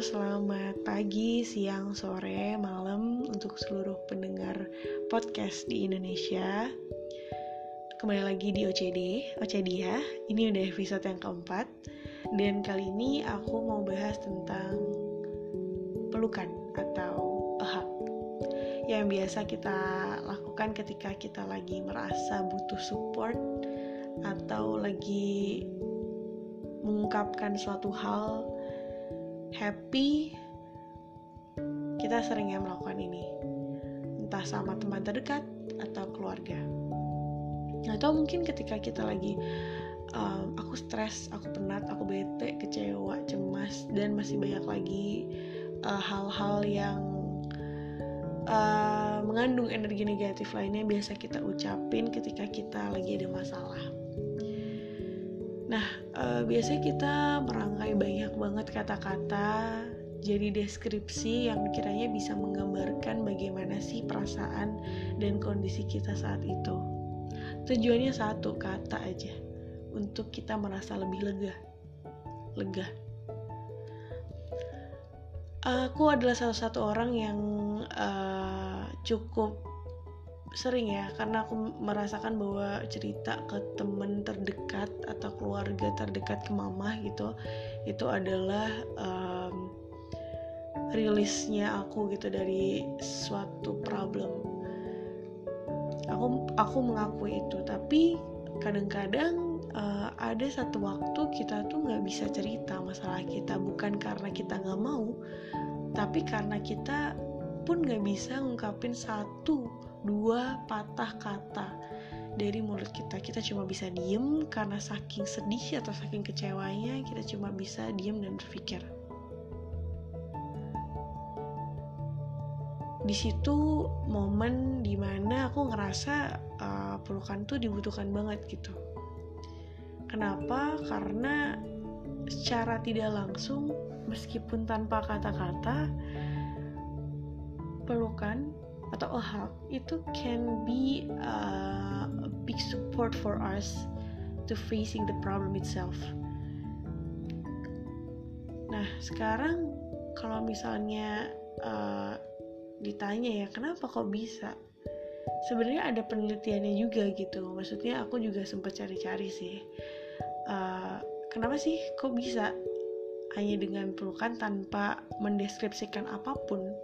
selamat pagi, siang, sore, malam untuk seluruh pendengar podcast di Indonesia. Kembali lagi di OCD, OCD ya. Ini udah episode yang keempat. Dan kali ini aku mau bahas tentang pelukan atau a hug. Yang biasa kita lakukan ketika kita lagi merasa butuh support atau lagi mengungkapkan suatu hal happy. Kita sering ya melakukan ini. Entah sama teman terdekat atau keluarga. Atau mungkin ketika kita lagi um, aku stres, aku penat, aku bete, kecewa, cemas dan masih banyak lagi uh, hal-hal uh, yang uh, mengandung energi negatif lainnya biasa kita ucapin ketika kita lagi ada masalah. Nah, uh, biasanya kita merangkai banyak banget kata-kata jadi deskripsi yang kiranya bisa menggambarkan bagaimana sih perasaan dan kondisi kita saat itu. Tujuannya satu kata aja, untuk kita merasa lebih lega. Lega. Aku adalah salah satu orang yang uh, cukup sering ya karena aku merasakan bahwa cerita ke temen terdekat atau keluarga terdekat ke mama gitu itu adalah um, rilisnya aku gitu dari suatu problem. Aku aku mengakui itu tapi kadang-kadang uh, ada satu waktu kita tuh nggak bisa cerita masalah kita bukan karena kita nggak mau tapi karena kita pun nggak bisa ngungkapin satu dua patah kata dari mulut kita. Kita cuma bisa diem karena saking sedih atau saking kecewanya kita cuma bisa diem dan berpikir. Di situ momen di mana aku ngerasa uh, pelukan tuh dibutuhkan banget gitu. Kenapa? Karena secara tidak langsung meskipun tanpa kata-kata pelukan atau hug itu can be a big support for us to facing the problem itself. Nah sekarang kalau misalnya uh, ditanya ya kenapa kok bisa? Sebenarnya ada penelitiannya juga gitu. Maksudnya aku juga sempat cari-cari sih. Uh, kenapa sih kok bisa hanya dengan pelukan tanpa mendeskripsikan apa pun?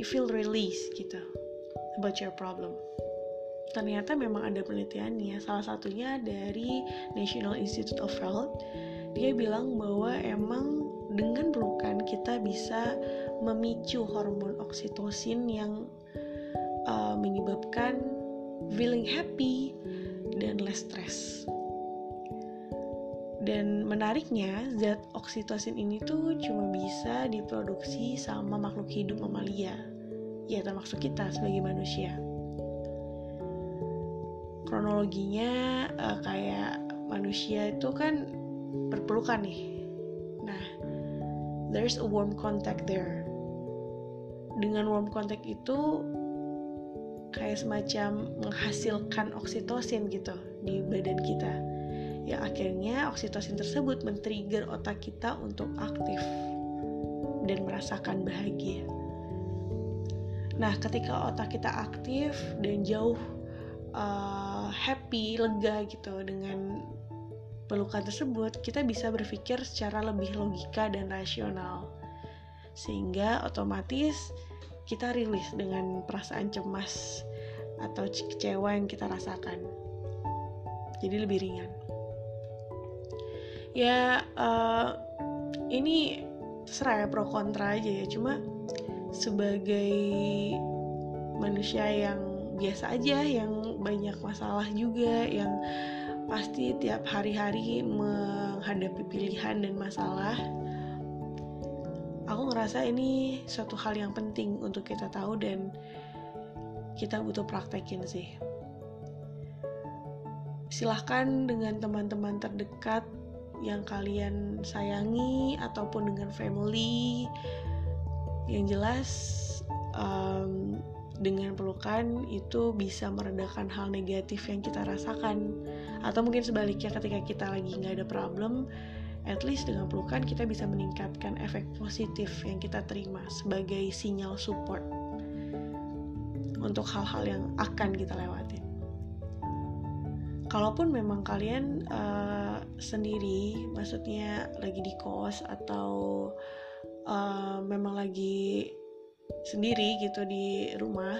You feel release gitu about your problem. Ternyata memang ada penelitiannya. Salah satunya dari National Institute of Health. Dia bilang bahwa emang dengan pelukan kita bisa memicu hormon oksitosin yang uh, menyebabkan feeling happy dan less stress. Dan menariknya zat oksitosin ini tuh cuma bisa diproduksi sama makhluk hidup mamalia ya termasuk kita sebagai manusia. Kronologinya uh, kayak manusia itu kan berpelukan nih. Nah there's a warm contact there. Dengan warm contact itu kayak semacam menghasilkan oksitosin gitu di badan kita. Yang akhirnya oksitosin tersebut men-trigger otak kita untuk aktif dan merasakan bahagia. Nah, ketika otak kita aktif dan jauh uh, happy, lega gitu dengan pelukan tersebut, kita bisa berpikir secara lebih logika dan rasional. Sehingga otomatis kita rilis dengan perasaan cemas atau kecewa yang kita rasakan. Jadi lebih ringan ya uh, ini terserah ya pro kontra aja ya cuma sebagai manusia yang biasa aja yang banyak masalah juga yang pasti tiap hari-hari menghadapi pilihan dan masalah. Aku ngerasa ini suatu hal yang penting untuk kita tahu dan kita butuh praktekin sih. Silahkan dengan teman-teman terdekat yang kalian sayangi ataupun dengan family yang jelas um, dengan pelukan itu bisa meredakan hal negatif yang kita rasakan atau mungkin sebaliknya ketika kita lagi nggak ada problem at least dengan pelukan kita bisa meningkatkan efek positif yang kita terima sebagai sinyal support untuk hal-hal yang akan kita lewatin. Kalaupun memang kalian uh, sendiri, maksudnya lagi di kos atau uh, memang lagi sendiri gitu di rumah,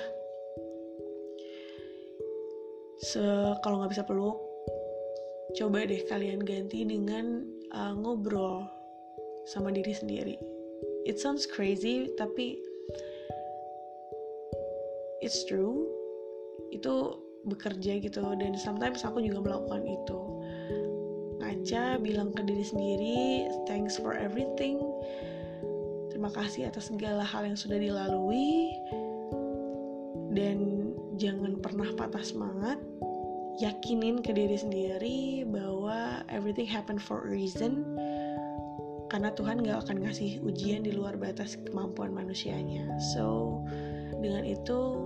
se kalau nggak bisa peluk, coba deh kalian ganti dengan uh, ngobrol sama diri sendiri. It sounds crazy, tapi it's true. Itu bekerja gitu dan sometimes aku juga melakukan itu. Ngaca bilang ke diri sendiri, thanks for everything. Terima kasih atas segala hal yang sudah dilalui. Dan jangan pernah patah semangat. Yakinin ke diri sendiri bahwa everything happen for a reason. Karena Tuhan gak akan ngasih ujian di luar batas kemampuan manusianya. So dengan itu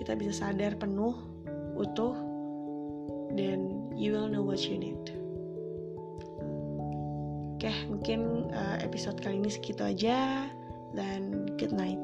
kita bisa sadar penuh utuh dan you will know what you need oke mungkin uh, episode kali ini segitu aja. Dan good night